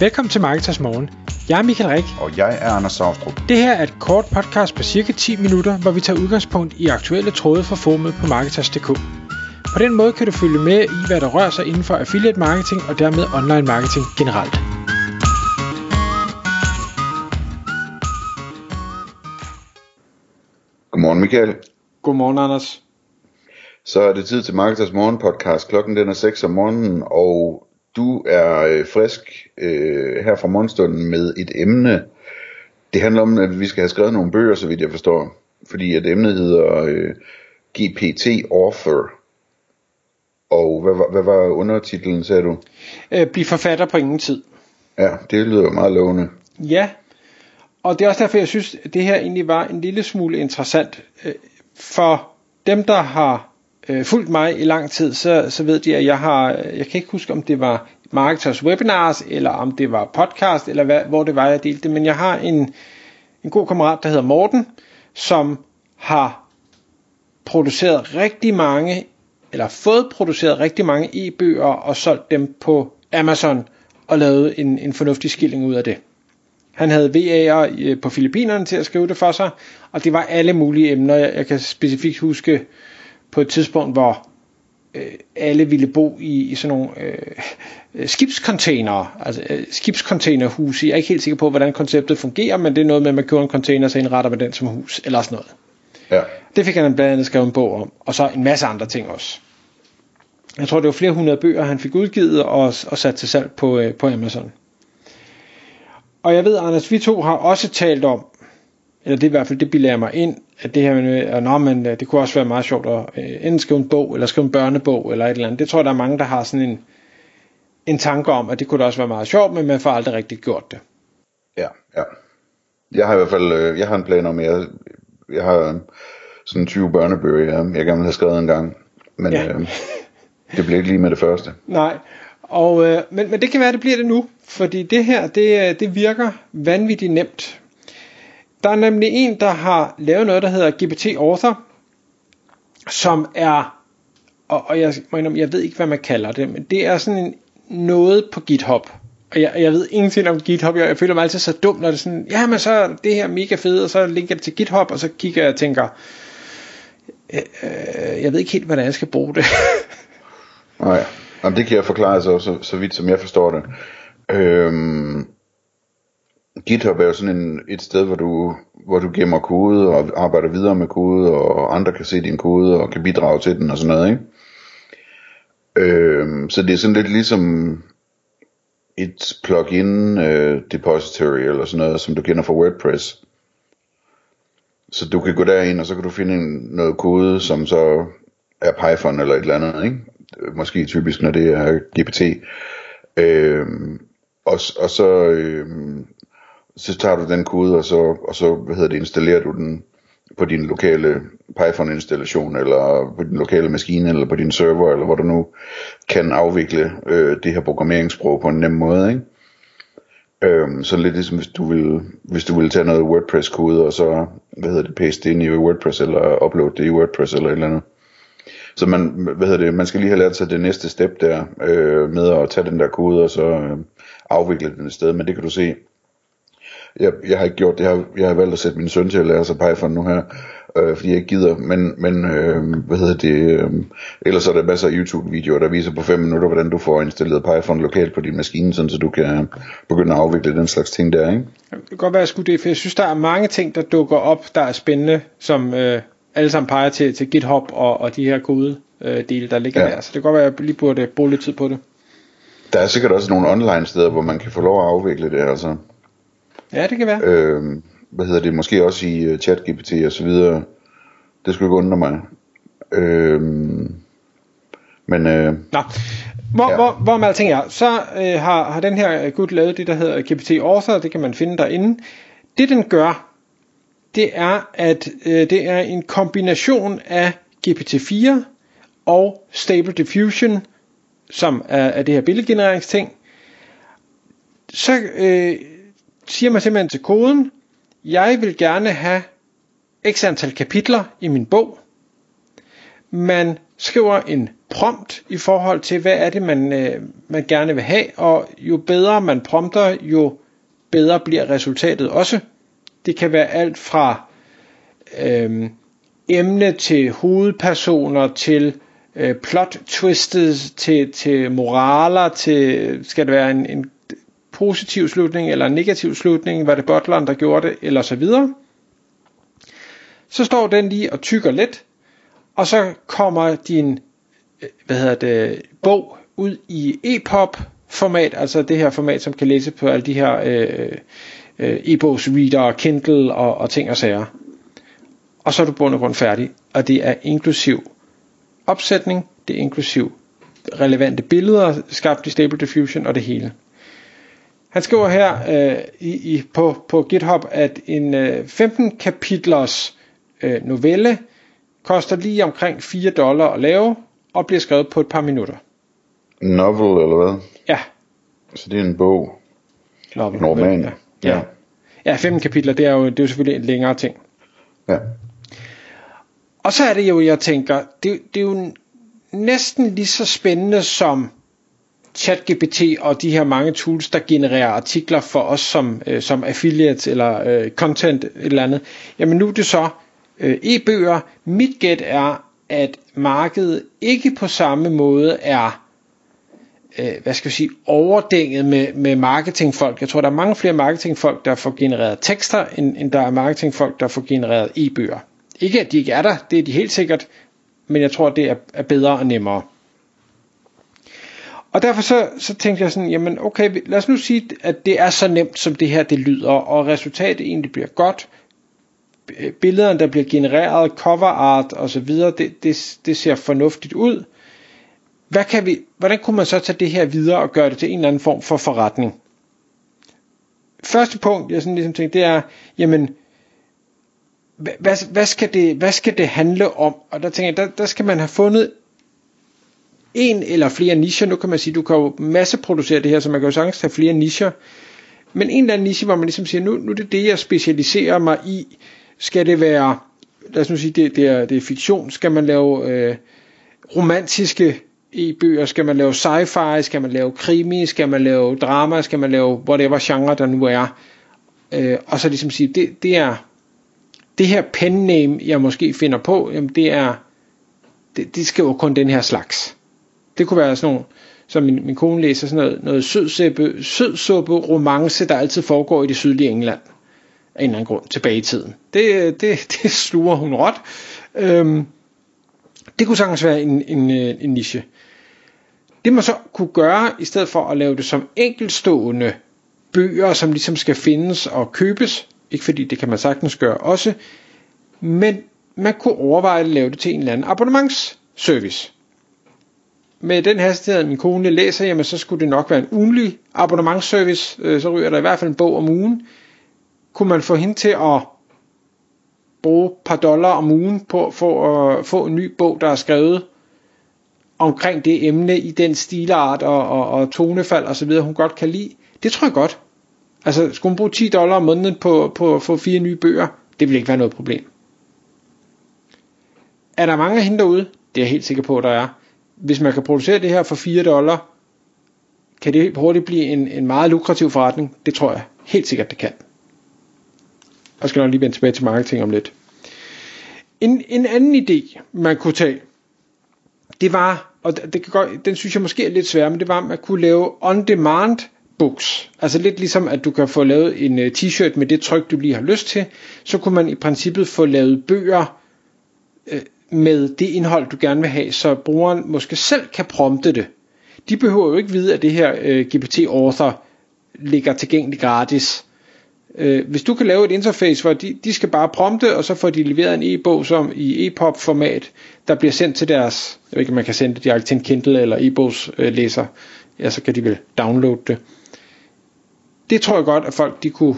Velkommen til Marketers Morgen. Jeg er Michael Rik. Og jeg er Anders Saustrup. Det her er et kort podcast på cirka 10 minutter, hvor vi tager udgangspunkt i aktuelle tråde fra formet på Marketers.dk. På den måde kan du følge med i, hvad der rører sig inden for affiliate marketing og dermed online marketing generelt. Godmorgen Michael. Godmorgen Anders. Så er det tid til Marketers Morgen podcast. Klokken den er 6 om morgenen, og du er øh, frisk øh, her fra morgenstunden med et emne. Det handler om, at vi skal have skrevet nogle bøger, så vidt jeg forstår. Fordi at emnet hedder øh, GPT Author. Og hvad, var- hvad var undertitlen, sagde du? Øh, bliv forfatter på ingen tid. Ja, det lyder meget lovende. Ja, og det er også derfor, jeg synes, at det her egentlig var en lille smule interessant. Øh, For dem, der har øh, fulgt mig i lang tid, så, så ved de, at jeg har, jeg kan ikke huske, om det var Marketers Webinars, eller om det var podcast, eller hvad, hvor det var, jeg delte det, men jeg har en, en god kammerat, der hedder Morten, som har produceret rigtig mange, eller fået produceret rigtig mange e-bøger og solgt dem på Amazon og lavet en, en fornuftig skilling ud af det. Han havde VA'er øh, på Filippinerne til at skrive det for sig, og det var alle mulige emner. Jeg, jeg kan specifikt huske på et tidspunkt, hvor øh, alle ville bo i, i sådan nogle øh, øh, skibscontainere, altså øh, skibscontainerhuse. Jeg er ikke helt sikker på, hvordan konceptet fungerer, men det er noget med, at man køber en container, så indretter man den som hus, eller sådan noget. Ja, Det fik han blandt andet skrevet en bog om, og så en masse andre ting også. Jeg tror, det var flere hundrede bøger, han fik udgivet og, og sat til salg på, øh, på Amazon. Og jeg ved, Anders, vi to har også talt om, eller det er i hvert fald, det bilder jeg mig ind, at det her med, at nå, men, øh, det kunne også være meget sjovt at øh, enten skrive en bog, eller skrive en børnebog, eller et eller andet. Det tror jeg, der er mange, der har sådan en, en tanke om, at det kunne da også være meget sjovt, men man får aldrig rigtig gjort det. ja, ja. Jeg har i hvert fald, øh, jeg har en plan om, jeg, jeg har øh, sådan 20 børnebøger, jeg, jeg gerne vil have skrevet en gang. Men Ja. øh, det bliver ikke lige med det første. Nej, og, øh, men, men det kan være, det bliver det nu, fordi det her, det, øh, det virker vanvittigt nemt. Der er nemlig en, der har lavet noget, der hedder GPT Author, som er, og, og jeg, må indrømme, jeg ved ikke, hvad man kalder det, men det er sådan en, noget på GitHub. Og jeg, jeg ved ingenting om GitHub, jeg, jeg føler mig altid så dum, når det er sådan, ja, men så er det her mega fedt, og så linker jeg det til GitHub, og så kigger jeg og tænker, øh, øh, jeg ved ikke helt, hvordan jeg skal bruge det. Nej, Jamen, det kan jeg forklare så, så, så vidt som jeg forstår det. Øhm, GitHub er jo sådan en, et sted, hvor du, hvor du gemmer kode og arbejder videre med kode, og andre kan se din kode og kan bidrage til den og sådan noget, ikke? Øhm, så det er sådan lidt ligesom et plugin øh, depository eller sådan noget, som du kender fra WordPress. Så du kan gå derind, og så kan du finde en, noget kode, som så er Python eller et eller andet, ikke? Måske typisk, når det er GPT. Øhm, og, og så, øhm, så tager du den kode, og så, og så hvad hedder det, installerer du den på din lokale Python installation, eller på din lokale maskine, eller på din server, eller hvor du nu kan afvikle øh, det her programmeringssprog på en nem måde, ikke? Øhm, så lidt ligesom hvis du vil hvis du vil tage noget WordPress kode og så hvad hedder det paste det ind i WordPress eller upload det i WordPress eller et eller andet. Så man hvad hedder det man skal lige have lært sig det næste step der øh, med at tage den der kode og så øh, afvikle den et sted, men det kan du se. Jeg, jeg har ikke gjort det, jeg har, jeg har valgt at sætte min søn til at lære sig Python nu her, øh, fordi jeg ikke gider, men, men øh, hvad hedder det, øh, ellers er der masser af YouTube-videoer, der viser på 5 minutter, hvordan du får installeret Python lokalt på din maskine, sådan så du kan begynde at afvikle den slags ting der, ikke? Det kan godt være, at jeg skulle det, for jeg synes, der er mange ting, der dukker op, der er spændende, som øh, alle sammen peger til, til GitHub og, og de her kode øh, dele, der ligger ja. Ja. der. Så det kan godt være, at jeg lige burde bruge lidt tid på det. Der er sikkert også nogle online steder, hvor man kan få lov at afvikle det, altså. Ja, det kan være. Øh, hvad hedder det, måske også i uh, ChatGPT og så videre. Det skulle ikke undre mig. Øh, men øh, Nå, hvor, ja. Hvor, hvor med alting er, så øh, har, har den her gut lavet det, der hedder GPT Author, det kan man finde derinde. Det den gør, det er, at øh, det er en kombination af GPT-4 og Stable Diffusion, som er, er det her billedgenereringsting. Så øh, siger man simpelthen til koden, jeg vil gerne have x antal kapitler i min bog. Man skriver en prompt i forhold til, hvad er det, man, øh, man gerne vil have, og jo bedre man prompter, jo bedre bliver resultatet også. Det kan være alt fra øh, emne til hovedpersoner til øh, plot twistes til, til moraler til skal det være en, en positiv slutning eller en negativ slutning, var det butleren der gjorde det eller så videre. Så står den lige og tykker lidt, og så kommer din øh, hvad hedder det, bog ud i EPUB format, altså det her format, som kan læse på alle de her øh, øh, e-bogs reader, Kindle og, og ting og sager. Og så er du bund og grund færdig, og det er inklusiv opsætning, det er inklusiv relevante billeder, skabt i Stable Diffusion og det hele. Han skriver her øh, i, i, på, på GitHub, at en øh, 15 kapitlers øh, novelle koster lige omkring 4 dollar at lave, og bliver skrevet på et par minutter. Novel, eller hvad? Ja. Så det er en bog. Novel. Roman. Ja. ja. Ja, 15 kapitler, det er jo, det er jo selvfølgelig en længere ting. Ja. Og så er det jo, jeg tænker, det, det er jo næsten lige så spændende som ChatGPT og de her mange tools, der genererer artikler for os som, øh, som affiliates eller øh, content et eller andet. Jamen nu er det så øh, e-bøger. Mit gæt er, at markedet ikke på samme måde er øh, hvad skal jeg sige, overdænget med, med marketingfolk. Jeg tror, der er mange flere marketingfolk, der får genereret tekster, end, end der er marketingfolk, der får genereret e-bøger. Ikke at de ikke er der, det er de helt sikkert, men jeg tror, det er, er bedre og nemmere. Og derfor så, så tænkte jeg sådan, jamen okay, lad os nu sige, at det er så nemt, som det her det lyder, og resultatet egentlig bliver godt. Billederne, der bliver genereret, cover art og så videre, det, det, det ser fornuftigt ud. Hvad kan vi, hvordan kunne man så tage det her videre og gøre det til en eller anden form for forretning? Første punkt, jeg sådan ligesom tænkte, det er, jamen, hvad, hvad, skal det, hvad skal det handle om? Og der tænker jeg, der, der skal man have fundet en eller flere nicher. Nu kan man sige, du kan jo masseproducere det her, så man kan jo sagtens have flere nicher. Men en eller anden niche, hvor man ligesom siger, nu, nu er det det, jeg specialiserer mig i. Skal det være, lad os nu sige, det, det, er, det er fiktion. Skal man lave øh, romantiske e-bøger? Skal man lave sci-fi? Skal man lave krimi? Skal man lave drama? Skal man lave whatever genre der nu er? Øh, og så ligesom sige, det, det er det her pen name, jeg måske finder på, jamen det er, det, det skriver kun den her slags. Det kunne være sådan nogle, som min, min kone læser, sådan noget, noget sødsuppe, sødsuppe romance, der altid foregår i det sydlige England. Af en eller anden grund, tilbage i tiden. Det, det, det sluger hun råt. Øhm, det kunne sagtens være en, en, øh, en niche. Det man så kunne gøre, i stedet for at lave det som enkeltstående bøger, som ligesom skal findes og købes, ikke fordi det kan man sagtens gøre også, men man kunne overveje at lave det til en eller anden abonnementsservice. Med den hastighed, min kone læser, jamen så skulle det nok være en ugenlig abonnementsservice, øh, så ryger der i hvert fald en bog om ugen. Kunne man få hende til at bruge et par dollar om ugen på for at øh, få en ny bog, der er skrevet omkring det emne i den stilart og, og, og tonefald og så videre, hun godt kan lide. Det tror jeg godt. Altså, skulle hun bruge 10 dollar om måneden på, på at få fire nye bøger? Det vil ikke være noget problem. Er der mange af hende derude? Det er jeg helt sikker på, at der er. Hvis man kan producere det her for 4 dollar, kan det hurtigt blive en, en meget lukrativ forretning. Det tror jeg helt sikkert, det kan. Jeg skal nok lige vende tilbage til marketing om lidt. En, en anden idé, man kunne tage, det var, og det kan godt, den synes jeg måske er lidt svær, men det var, at man kunne lave on-demand books. Altså lidt ligesom, at du kan få lavet en øh, t-shirt med det tryk, du lige har lyst til, så kunne man i princippet få lavet bøger øh, med det indhold, du gerne vil have, så brugeren måske selv kan prompte det. De behøver jo ikke vide, at det her øh, GPT-author ligger tilgængeligt gratis. Øh, hvis du kan lave et interface, hvor de, de skal bare prompte, og så får de leveret en e-bog som i EPUB format, der bliver sendt til deres, jeg ved ikke, man kan sende det direkte til en Kindle eller e-bogslæser, øh, ja, så kan de vel downloade det det tror jeg godt, at folk de kunne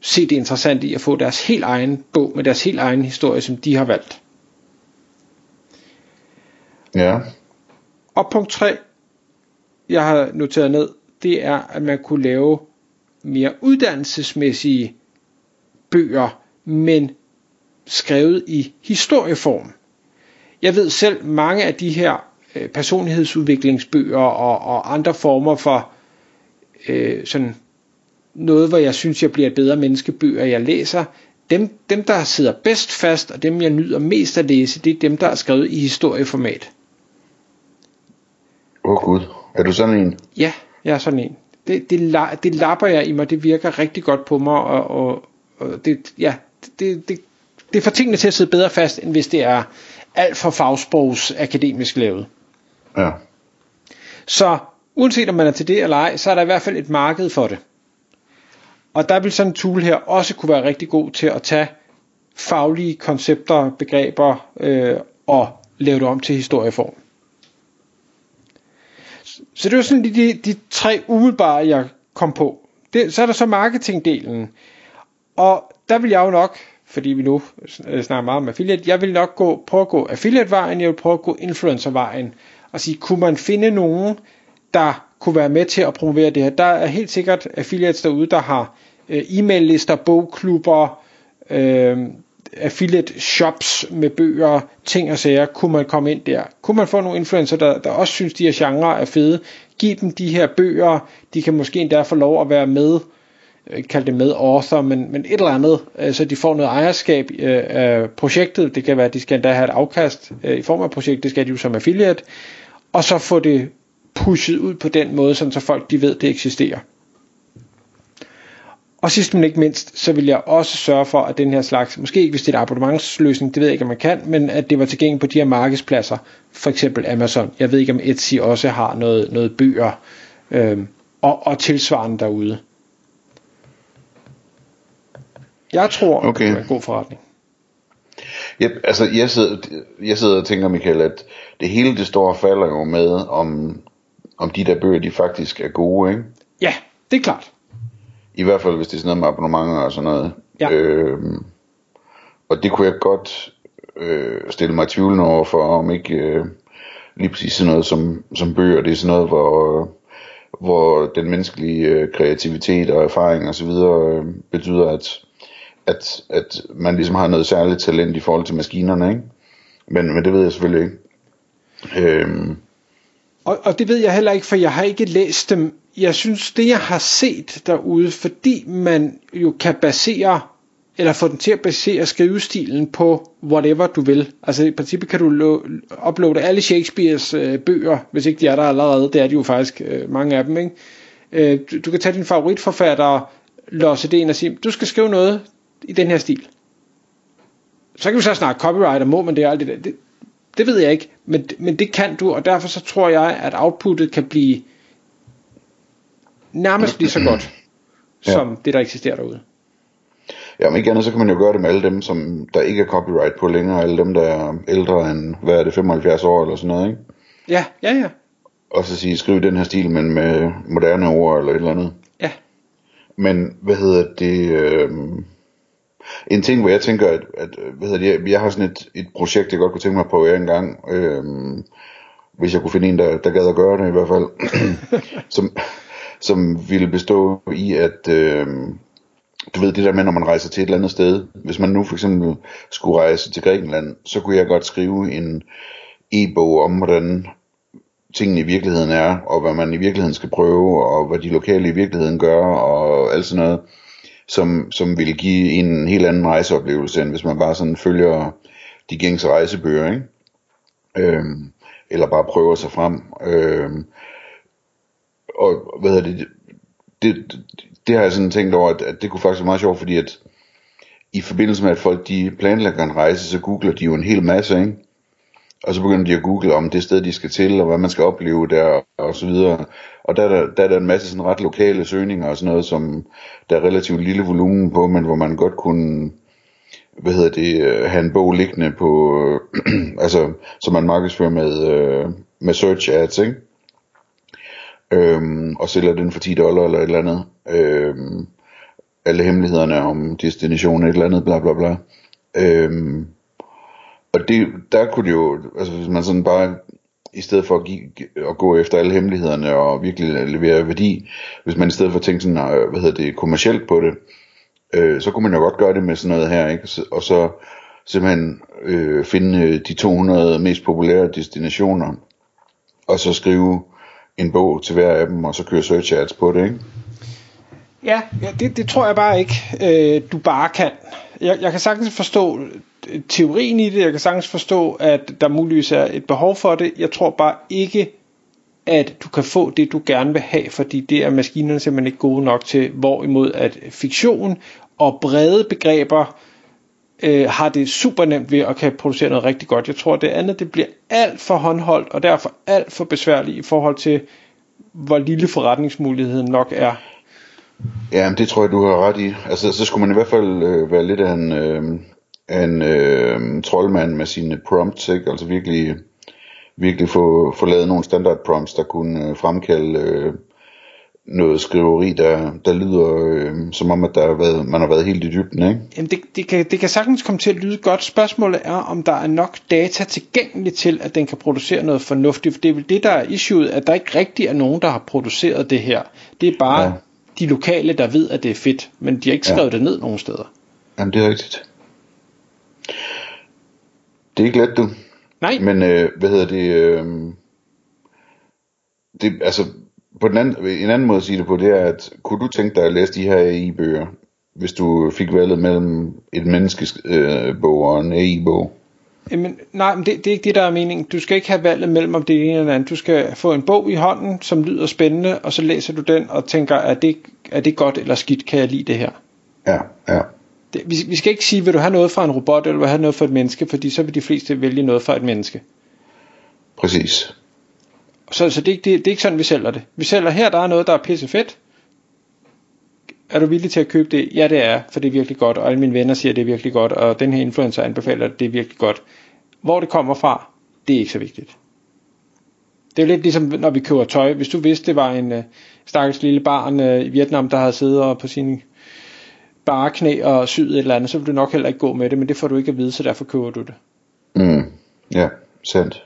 se det interessant i at få deres helt egen bog med deres helt egen historie, som de har valgt. Ja. Og punkt 3, jeg har noteret ned, det er, at man kunne lave mere uddannelsesmæssige bøger, men skrevet i historieform. Jeg ved selv, mange af de her øh, personlighedsudviklingsbøger og, og andre former for øh, sådan noget, hvor jeg synes, jeg bliver et bedre menneske, bøger jeg læser, dem, dem der sidder bedst fast, og dem jeg nyder mest at læse, det er dem, der er skrevet i historieformat. Åh oh, gud, er du sådan en? Ja, jeg er sådan en. Det, det, det lapper jeg i mig, det virker rigtig godt på mig, og, og, og det, ja, det, det, det får tingene til at sidde bedre fast, end hvis det er alt for fagsprogs akademisk lavet. Ja. Så uanset om man er til det eller ej, så er der i hvert fald et marked for det. Og der vil sådan en tool her også kunne være rigtig god til at tage faglige koncepter, begreber øh, og lave det om til historieform. Så det var sådan de, de tre umiddelbare, jeg kom på. Det, så er der så marketingdelen. Og der vil jeg jo nok, fordi vi nu øh, snakker meget om affiliate, jeg vil nok gå, prøve at gå affiliate-vejen, jeg vil prøve at gå influencer-vejen, og sige, kunne man finde nogen, der kunne være med til at promovere det her. Der er helt sikkert affiliates derude, der har øh, e-mail-lister, bogklubber, øh, affiliate shops med bøger, ting og sager, kunne man komme ind der. Kunne man få nogle influencer, der, der også synes, de her genrer er fede, give dem de her bøger, de kan måske endda få lov at være med, øh, kald det med author, men, men et eller andet, øh, så de får noget ejerskab øh, af projektet. Det kan være, at de skal endda have et afkast øh, i form af projekt, det skal de jo som affiliate, og så få det pushet ud på den måde, så folk de ved, det eksisterer. Og sidst men ikke mindst, så vil jeg også sørge for, at den her slags, måske ikke hvis det er en abonnementsløsning, det ved jeg ikke, om man kan, men at det var tilgængeligt på de her markedspladser, for eksempel Amazon. Jeg ved ikke, om Etsy også har noget, noget bøger øh, og, og tilsvarende derude. Jeg tror, okay. det er en god forretning. Ja, altså jeg sidder, jeg sidder og tænker, Michael, at det hele det store falder jo med, om, om de der bøger, de faktisk er gode, ikke? Ja, det er klart. I hvert fald, hvis det er sådan noget med abonnementer og sådan noget. Ja. Øhm, og det kunne jeg godt øh, stille mig tvivlende over for, om ikke øh, lige præcis sådan noget som, som bøger, det er sådan noget, hvor, hvor den menneskelige øh, kreativitet og erfaring osv. Øh, betyder, at, at, at man ligesom har noget særligt talent i forhold til maskinerne, ikke? Men, men det ved jeg selvfølgelig ikke. Øhm, og, og det ved jeg heller ikke, for jeg har ikke læst dem. Jeg synes, det jeg har set derude, fordi man jo kan basere, eller få den til at basere skrivestilen på whatever du vil. Altså i princippet kan du lo- uploade alle Shakespeares øh, bøger, hvis ikke de er der allerede. Det er de jo faktisk, øh, mange af dem. Ikke? Øh, du, du kan tage din favoritforfatter, låse det ind og sige, du skal skrive noget i den her stil. Så kan vi så snakke copyright, og må man det og alt det der. Det, det ved jeg ikke, men, men det kan du, og derfor så tror jeg, at outputtet kan blive nærmest lige så godt, ja. som det, der eksisterer derude. Ja, men ikke andet, så kan man jo gøre det med alle dem, som der ikke er copyright på længere, alle dem, der er ældre end, hvad er det, 75 år eller sådan noget, ikke? Ja, ja, ja. Og så sige, skriv den her stil, men med moderne ord eller et eller andet. Ja. Men, hvad hedder det, øh, en ting, hvor jeg tænker, at, at hvad hedder det, jeg, jeg har sådan et, et projekt, jeg godt kunne tænke mig at prøve en gang, øh, hvis jeg kunne finde en, der, der gad at gøre det i hvert fald, som, som ville bestå i, at øh, du ved det der med, når man rejser til et eller andet sted, hvis man nu for eksempel skulle rejse til Grækenland, så kunne jeg godt skrive en e-bog om, hvordan tingene i virkeligheden er, og hvad man i virkeligheden skal prøve, og hvad de lokale i virkeligheden gør, og alt sådan noget som, som vil give en helt anden rejseoplevelse, end hvis man bare sådan følger de gængse rejsebøger, ikke? Øhm, eller bare prøver sig frem. Øhm, og hvad hedder det, det, det, det har jeg sådan tænkt over, at, at det kunne faktisk være meget sjovt, fordi at i forbindelse med, at folk de planlægger en rejse, så googler de jo en hel masse, ikke? Og så begynder de at google om det sted, de skal til, og hvad man skal opleve der, og så videre. Og der er der, der, er der en masse sådan ret lokale søgninger og sådan noget, som der er relativt lille volumen på, men hvor man godt kunne, hvad hedder det, øh, have en bog liggende på, altså, som man markedsfører med, øh, med search ads, ikke? Øhm, og sælger den for 10 dollar eller et eller andet. Øhm, alle hemmelighederne om destinationen, et eller andet, bla bla bla. Øhm, og det, der kunne det jo, altså hvis man sådan bare, i stedet for at, give, at gå efter alle hemmelighederne og virkelig levere værdi, hvis man i stedet for tænkte tænke sådan, hvad hedder det, kommercielt på det, øh, så kunne man jo godt gøre det med sådan noget her, ikke? Og så simpelthen øh, finde øh, de 200 mest populære destinationer, og så skrive en bog til hver af dem, og så køre search ads på det, ikke? Ja, ja det, det tror jeg bare ikke, øh, du bare kan. Jeg, jeg kan sagtens forstå øh, teorien i det, jeg kan sagtens forstå, at der muligvis er et behov for det. Jeg tror bare ikke, at du kan få det, du gerne vil have, fordi det er maskinerne simpelthen ikke gode nok til, hvorimod at fiktion og brede begreber øh, har det super nemt ved at kan producere noget rigtig godt. Jeg tror, det andet det bliver alt for håndholdt, og derfor alt for besværligt i forhold til, hvor lille forretningsmuligheden nok er. Ja, det tror jeg, du har ret i. Altså, så skulle man i hvert fald øh, være lidt af en, øh, en øh, troldmand med sine prompts, ikke? Altså virkelig, virkelig få, få lavet nogle standard prompts, der kunne øh, fremkalde øh, noget skriveri, der, der lyder øh, som om, at der har været, man har været helt i dybden. Ikke? Jamen det, det, kan, det kan sagtens komme til at lyde godt. Spørgsmålet er, om der er nok data tilgængeligt til, at den kan producere noget fornuftigt. For det er vel det, der er issueet, at der ikke rigtig er nogen, der har produceret det her. Det er bare ja. de lokale, der ved, at det er fedt, men de har ikke skrevet ja. det ned nogen steder. Jamen det er rigtigt. Det er ikke let, du. Nej. Men øh, hvad hedder det? Øh, det altså, på den anden, en anden måde at sige det på, det er, at kunne du tænke dig at læse de her AI-bøger, hvis du fik valget mellem et menneskes øh, bog og en AI-bog? Jamen, nej, men det, det er ikke det, der er meningen. Du skal ikke have valget mellem om det ene eller andet. Du skal få en bog i hånden, som lyder spændende, og så læser du den og tænker, er det, er det godt eller skidt, kan jeg lide det her? Ja, ja. Det, vi, vi skal ikke sige, vil du have noget fra en robot, eller vil du have noget fra et menneske, fordi så vil de fleste vælge noget fra et menneske. Præcis. Så, så det, det, det er ikke sådan, vi sælger det. Vi sælger her, der er noget, der er pisse fedt. Er du villig til at købe det? Ja, det er, for det er virkelig godt, og alle mine venner siger, at det er virkelig godt, og den her influencer anbefaler, at det er virkelig godt. Hvor det kommer fra, det er ikke så vigtigt. Det er jo lidt ligesom, når vi køber tøj. Hvis du vidste, det var en øh, stakkels lille barn øh, i Vietnam, der havde siddet og på sine bare knæ og syet et eller andet, så ville du nok heller ikke gå med det, men det får du ikke at vide, så derfor køber du det. Mm, ja, sandt.